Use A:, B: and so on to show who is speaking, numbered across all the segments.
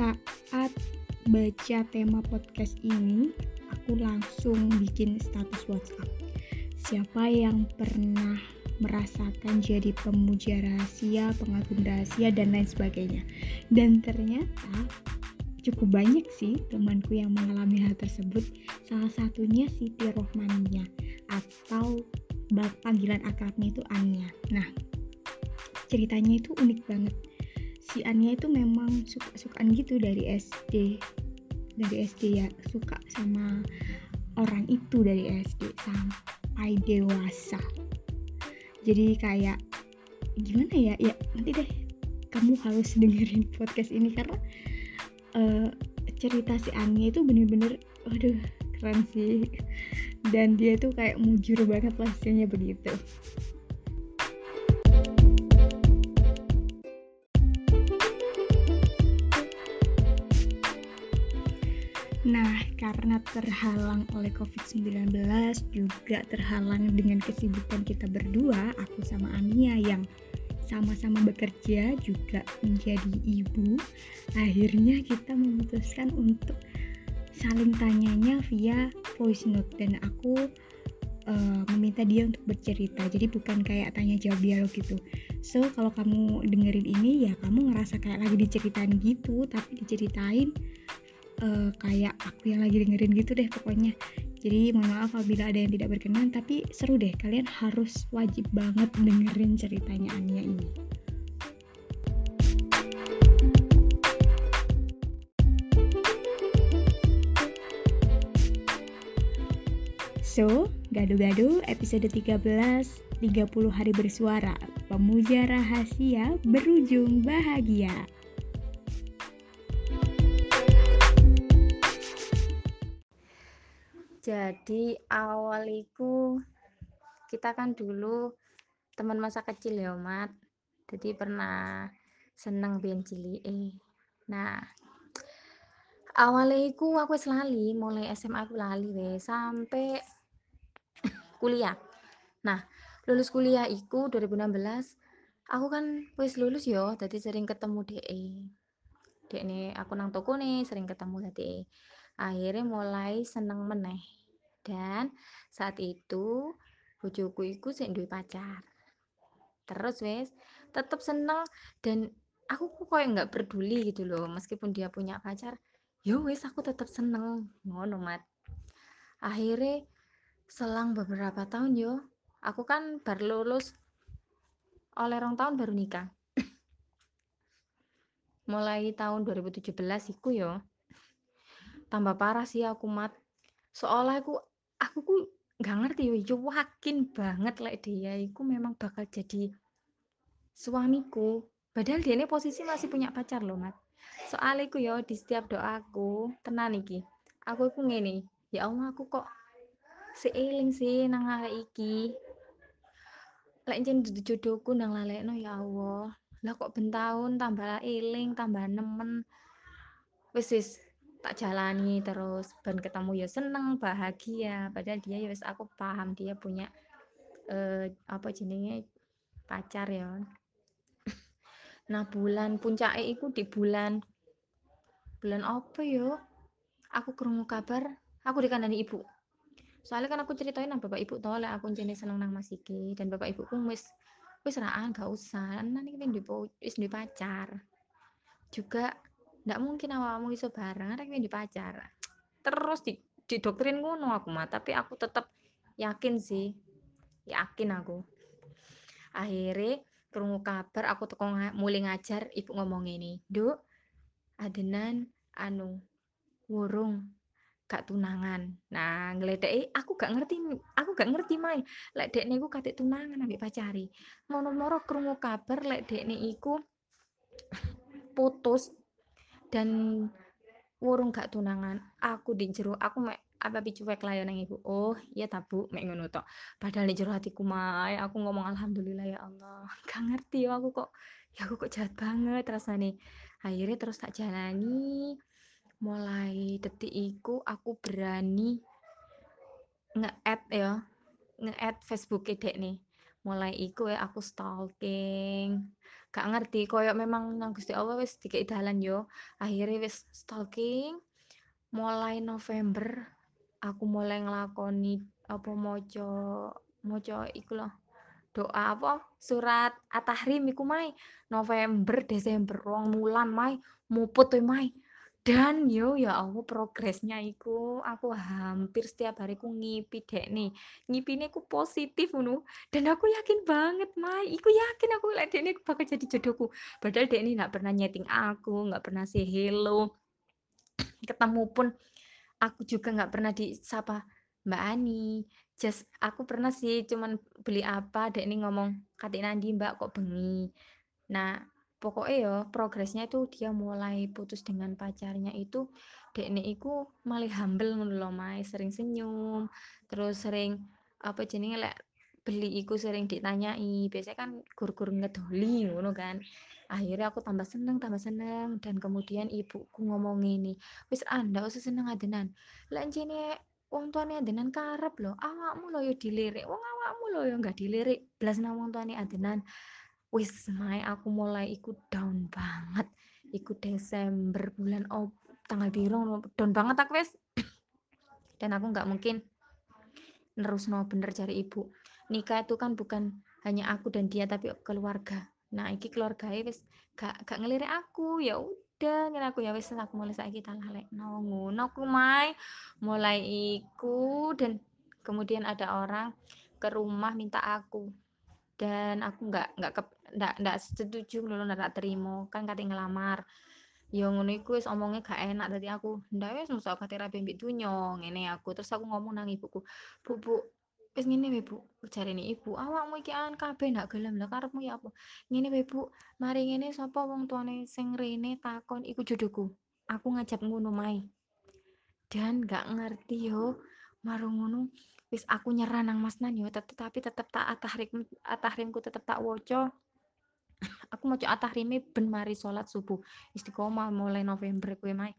A: Saat baca tema podcast ini, aku langsung bikin status WhatsApp. Siapa yang pernah merasakan jadi pemuja rahasia, pengagum rahasia, dan lain sebagainya. Dan ternyata cukup banyak sih temanku yang mengalami hal tersebut. Salah satunya Siti Rohmania atau panggilan akrabnya itu Anya. Nah, ceritanya itu unik banget si Anya itu memang suka-sukaan gitu dari SD dari SD ya suka sama orang itu dari SD sampai dewasa. Jadi kayak gimana ya? Ya nanti deh kamu harus dengerin podcast ini karena uh, cerita si Anya itu bener-bener waduh keren sih. Dan dia tuh kayak mujur banget pastinya begitu karena terhalang oleh COVID-19 juga terhalang dengan kesibukan kita berdua, aku sama Amia yang sama-sama bekerja juga menjadi ibu, akhirnya kita memutuskan untuk saling tanyanya via voice note dan aku uh, meminta dia untuk bercerita. Jadi bukan kayak tanya jawab dialog gitu. So, kalau kamu dengerin ini ya kamu ngerasa kayak lagi diceritain gitu, tapi diceritain uh, kayak aku yang lagi dengerin gitu deh pokoknya. Jadi mohon maaf apabila ada yang tidak berkenan tapi seru deh kalian harus wajib banget dengerin ceritanya Ania ini. So, gado-gado episode 13 30 hari bersuara Pemuja rahasia berujung bahagia
B: jadi awal itu kita kan dulu teman masa kecil ya mat. Jadi pernah seneng bian eh. Nah awalnya aku selali mulai SMA aku lali we sampai kuliah. Nah lulus kuliah iku 2016 aku kan wis lulus yo jadi sering ketemu DE dek nih aku nang toko nih sering ketemu tadi akhirnya mulai seneng meneh dan saat itu bojoku iku sik duwe pacar. Terus wes tetap seneng dan aku kok kayak nggak peduli gitu loh meskipun dia punya pacar yo wes aku tetap seneng ngono mat. Akhirnya selang beberapa tahun yo aku kan baru lulus oleh rong tahun baru nikah. Mulai tahun 2017 iku yo tambah parah sih aku mat. Seolah aku aku ku nggak ngerti yo yakin banget lek dia iku memang bakal jadi suamiku. Padahal dia ini posisi masih punya pacar loh mat. Soalnya aku yo di setiap doaku tenan iki. Aku iku ngene ya Allah aku kok seiling sih nang iki? Lek jen jodohku nang lalekno ya Allah. Lah kok bentahun tambah eling tambah nemen. Wis wis tak jalani terus ben ketemu ya seneng bahagia. Padahal dia ya wis aku paham dia punya eh, apa jenenge pacar ya. Nah bulan puncak iku di bulan bulan apa yo? Aku kerungu kabar aku dikandani ibu. Soalnya kan aku ceritain nang bapak ibu lah aku jenis seneng nang Mas Iki dan bapak ibu pun wis wis raan gak usah. Nanti kita wis di pacar. Juga nggak mungkin awakmu iso bareng arek di pacar? Terus di, di doktrin ngono aku mah tapi aku tetap yakin sih. Yakin aku. Akhirnya kerungu kabar aku teko mulai ngajar ibu ngomong ini duk adenan anu wurung gak tunangan. Nah ngeledek aku gak ngerti aku gak ngerti mai lek dek niku katik tunangan ambek pacari. Ngono moro kerungu kabar lek dek putus dan wurung gak tunangan. Aku di jero aku mek apa cuek lah ya nang ibu. Oh iya tabu mek ngono tok padahal di hatiku mai. Aku ngomong alhamdulillah ya Allah. Gak ngerti ya aku kok ya aku kok jahat banget rasanya akhirnya terus tak jalani. Mulai detik iku aku berani nge-add ya nge-add Facebook dek nih mulai iku ya aku stalking gak ngerti. Koyo memang nang Gusti Allah wis dikei dalan yo. Akhirnya wis stalking. Mulai November aku mulai ngelakoni apa moco moco iku loh doa apa surat at-tahrim iku mai. November Desember rong bulan mai. Muput tuh mai dan yo ya Allah progresnya iku aku hampir setiap hari ku ngipi dek nih. Ngipine ku positif ngono. Dan aku yakin banget mai. Iku yakin aku lek dek nih bakal jadi jodohku. Padahal dek nih nggak pernah nyeting aku nggak pernah say hello ketemu pun aku juga nggak pernah disapa. Mbak Ani just aku pernah sih cuman beli apa dek nih ngomong katik nandi Mbak? Kok bengi? Nah pokoknya ya progresnya itu dia mulai putus dengan pacarnya itu dekne iku malah humble ngono lho Mai sering senyum terus sering apa jenenge lek beli iku sering ditanyai. Biasanya kan gur-gur ngedoli ngono kan. Akhirnya aku tambah seneng tambah seneng dan kemudian ibuku ngomong ini wis anda usah seneng adenan lek jene wong tuane adenan karep lho awakmu lho yo dilirik. Wong awakmu lho yo enggak dilirik blas nang wong tuane adenan Wis, Mai, aku mulai ikut down banget. Ikut Desember bulan oh, tanggal biru down banget aku wis. Dan aku nggak mungkin nerus no bener cari ibu. Nikah itu kan bukan hanya aku dan dia tapi keluarga. Nah, iki keluarga wis gak gak ngelirik aku. Ya udah, ngene aku ya wis aku mulai saiki lalek no ngono aku Mai. Mulai iku dan kemudian ada orang ke rumah minta aku dan aku nggak nggak ke nggak nggak setuju lho nggak terima. Kan kate ngelamar. Yo ngono iku wis omongnya gak enak. Dadi aku ndak wis mosok kate rabi mbek dunyo ngene aku. Terus aku ngomong nang ibuku bu bu wis ngene wae bu. Jarene ibu awakmu iki an kabeh ndak gelem. Lah karepmu ya apa? Ngene wae bu. Mari ngene sapa wong tuane sing rene takon iku jodohku. Aku ngajak ngono mai dan gak ngerti yo marung ngono wis aku nyerah nang Mas Nan yo tetapi tetep tak atahrim atahrimku tetep tak woco. Aku mau atahrime ben mari salat subuh. Istiqomah mulai November kuwi mai.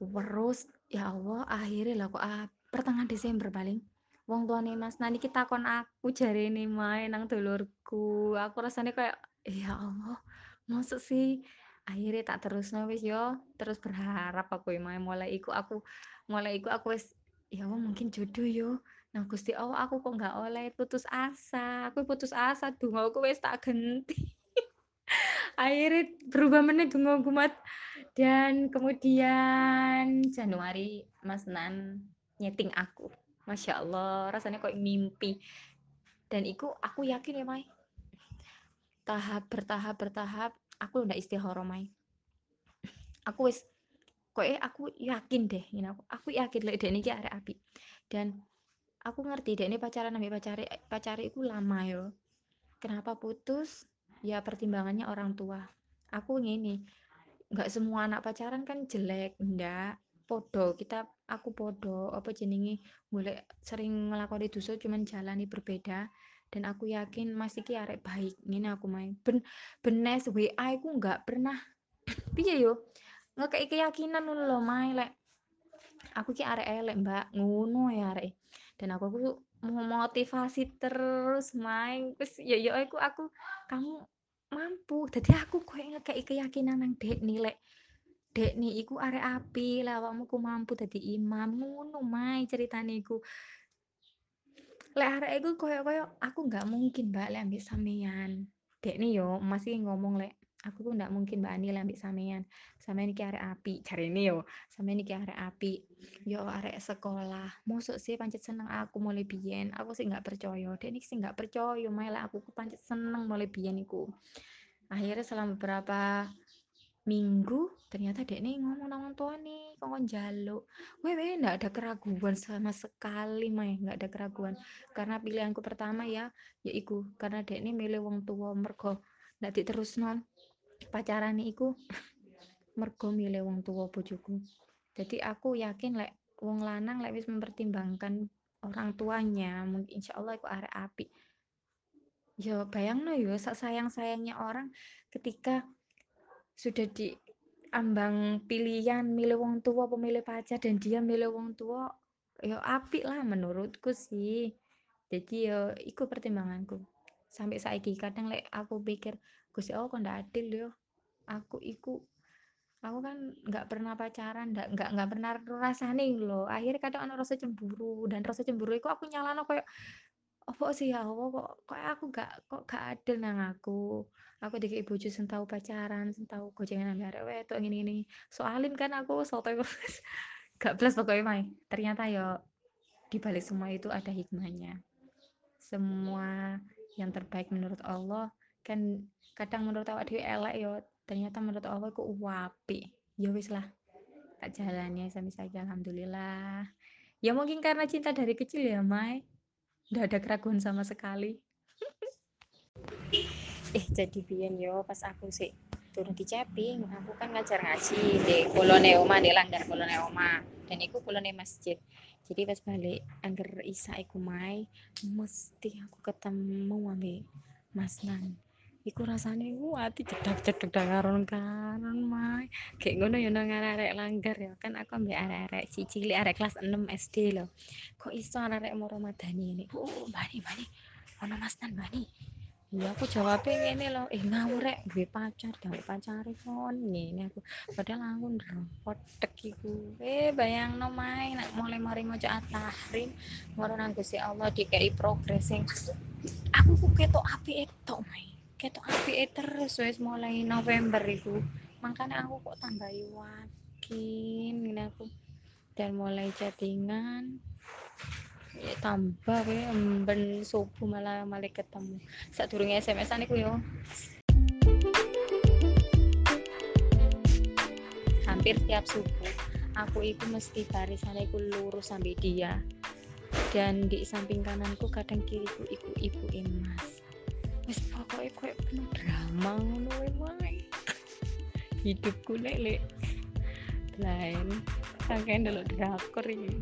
B: Terus ya Allah akhirnya lah kok ah, pertengahan Desember paling. Wong tuane Mas Nani kita kon aku jarene main nang dulurku. Aku rasanya kayak ya Allah maksud sih? Akhirnya tak terus wis yo. Terus berharap aku mulai iku aku mulai iku aku wis ya Allah mungkin jodoh yo. Nah Gusti Allah aku kok nggak oleh? Putus asa. Aku putus asa donga aku wis tak genti akhirnya berubah menit donga mat. Dan kemudian Januari Mas Nan nyeting aku. Masya Allah rasanya kok mimpi. Dan itu aku yakin ya Mai. Tahap bertahap bertahap aku udah istihara Mai. Aku wis kok eh aku yakin deh ini aku aku yakin lek dek niki arek api dan aku ngerti dek ini pacaran ambil pacari pacari lama yo. Kenapa putus? Ya pertimbangannya orang tua. Aku ngini nggak semua anak pacaran kan jelek ndak. Podo kita aku podo apa jenenge? Boleh sering itu so cuman jalani berbeda. Dan aku yakin masih ki arek baik ini aku main ben benes WA aku nggak pernah piye yo nggak kayak keyakinan loh main lek aku ki arek elek mbak ngono ya arek. Dan aku mau motivasi terus main terus ya ya aku aku kamu mampu. Jadi aku kayak kayak keyakinan nang dek nilai dek nih iku arek api lah awakmu ku mampu dadi imam. Ngono mai ceritane iku. Lek arek iku koyo-koyo aku nggak mungkin mbak lek ambek sampean dek nih yo masih ngomong lek aku tuh nggak mungkin mbak Ani lek ambek sampean. Sampean iki arek api. Cari ini yo. Sampean iki arek api. Yo arek sekolah. Mosok sih pancet seneng aku mulai biyen. Aku sih nggak percaya. Dek nih sih nggak percaya malah aku pancet seneng mulai biyen iku. Akhirnya selama beberapa minggu ternyata dek nih ngomong nang tua nih kongkon jaluk weh weh nggak ada keraguan sama sekali mah nggak ada keraguan. Karena pilihanku pertama ya yaiku karena dek nih milih wong tua. Mergo nggak terus non pacaran nih iku mergo milih wong tua bojoku. Jadi aku yakin lek wong lanang lek wis mempertimbangkan orang tuanya mungkin insya Allah aku arek api yo bayang no yo sayang sayangnya orang ketika sudah di ambang pilihan milih wong tua pemilih pacar dan dia milih wong tua ya apik lah menurutku sih. Jadi ya ikut pertimbanganku. Sampai saiki kadang lek aku pikir Gusti Allah kok ndak adil yo aku iku aku kan nggak pernah pacaran nggak nggak nggak pernah rasane loh akhirnya kadang ana rasa cemburu dan rasa cemburu itu aku nyalano kayak apa sih ya Allah kok kok aku gak kok gak adil nang aku? Aku dikei bojo sing tau pacaran sing tau gocengan ambek arek wedok ngene ngene. Soalin kan aku sotoy gak plus pokoknya mai ternyata yo di balik semua itu ada hikmahnya. Semua yang terbaik menurut Allah kan kadang menurut awak dhewe elek yo ternyata menurut Allah kok wapi. Ya wis lah tak jalannya sampai saja alhamdulillah. Ya mungkin karena cinta dari kecil ya Mai. Nggak ada keraguan sama sekali. Eh jadi biyen yo pas aku sih turun di Ceping aku kan ngajar ngaji di kolone oma di langgar kolone oma. Dan iku kolone masjid. Jadi pas balik angger isa iku mai mesti aku ketemu ambil Mas Nan iku rasane ku ati cedak-cedak karon karon mai. Kayak ngono ya nang arek langgar ya. Kan aku ambek arek-arek si cilik arek kelas 6 SD loh kok iso arek mau madani ini? Oh bani bani ono Mas Nan bani Ya aku jawabnya ngene loh, eh ngawur rek. Gue pacar, gawe pacare kon. Ngene aku. Padahal aku ndropotek iku. Eh bayang no main nak mulai mari maca at-tahrim, ngono nang Gusti Allah dikai progres sing aku ku ketok apike tok main. Ketok apike terus wis mulai November iku. Makanya aku kok tambah yakin ngene aku. Dan mulai chattingan ya tambah we emben subuh malah malah ketemu. Saat turunnya SMS-an iku yo. Hampir tiap subuh aku itu mesti barisan iku lurus sampai dia. Dan di samping kananku kadang kiriku iku ibu emas pokoknya kayak penuh drama ngono wae hidupku lek lain sangkain dulu drakor ini